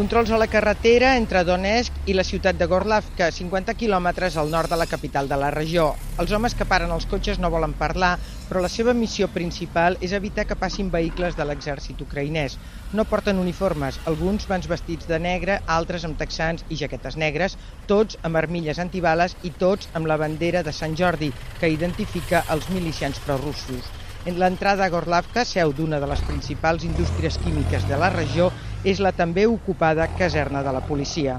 Controls a la carretera entre Donetsk i la ciutat de Gorlavka, 50 quilòmetres al nord de la capital de la regió. Els homes que paren els cotxes no volen parlar, però la seva missió principal és evitar que passin vehicles de l'exèrcit ucraïnès. No porten uniformes, alguns van vestits de negre, altres amb texans i jaquetes negres, tots amb armilles antibales i tots amb la bandera de Sant Jordi, que identifica els milicians prorussos. En l'entrada a Gorlavka, seu d'una de les principals indústries químiques de la regió, és la també ocupada caserna de la policia.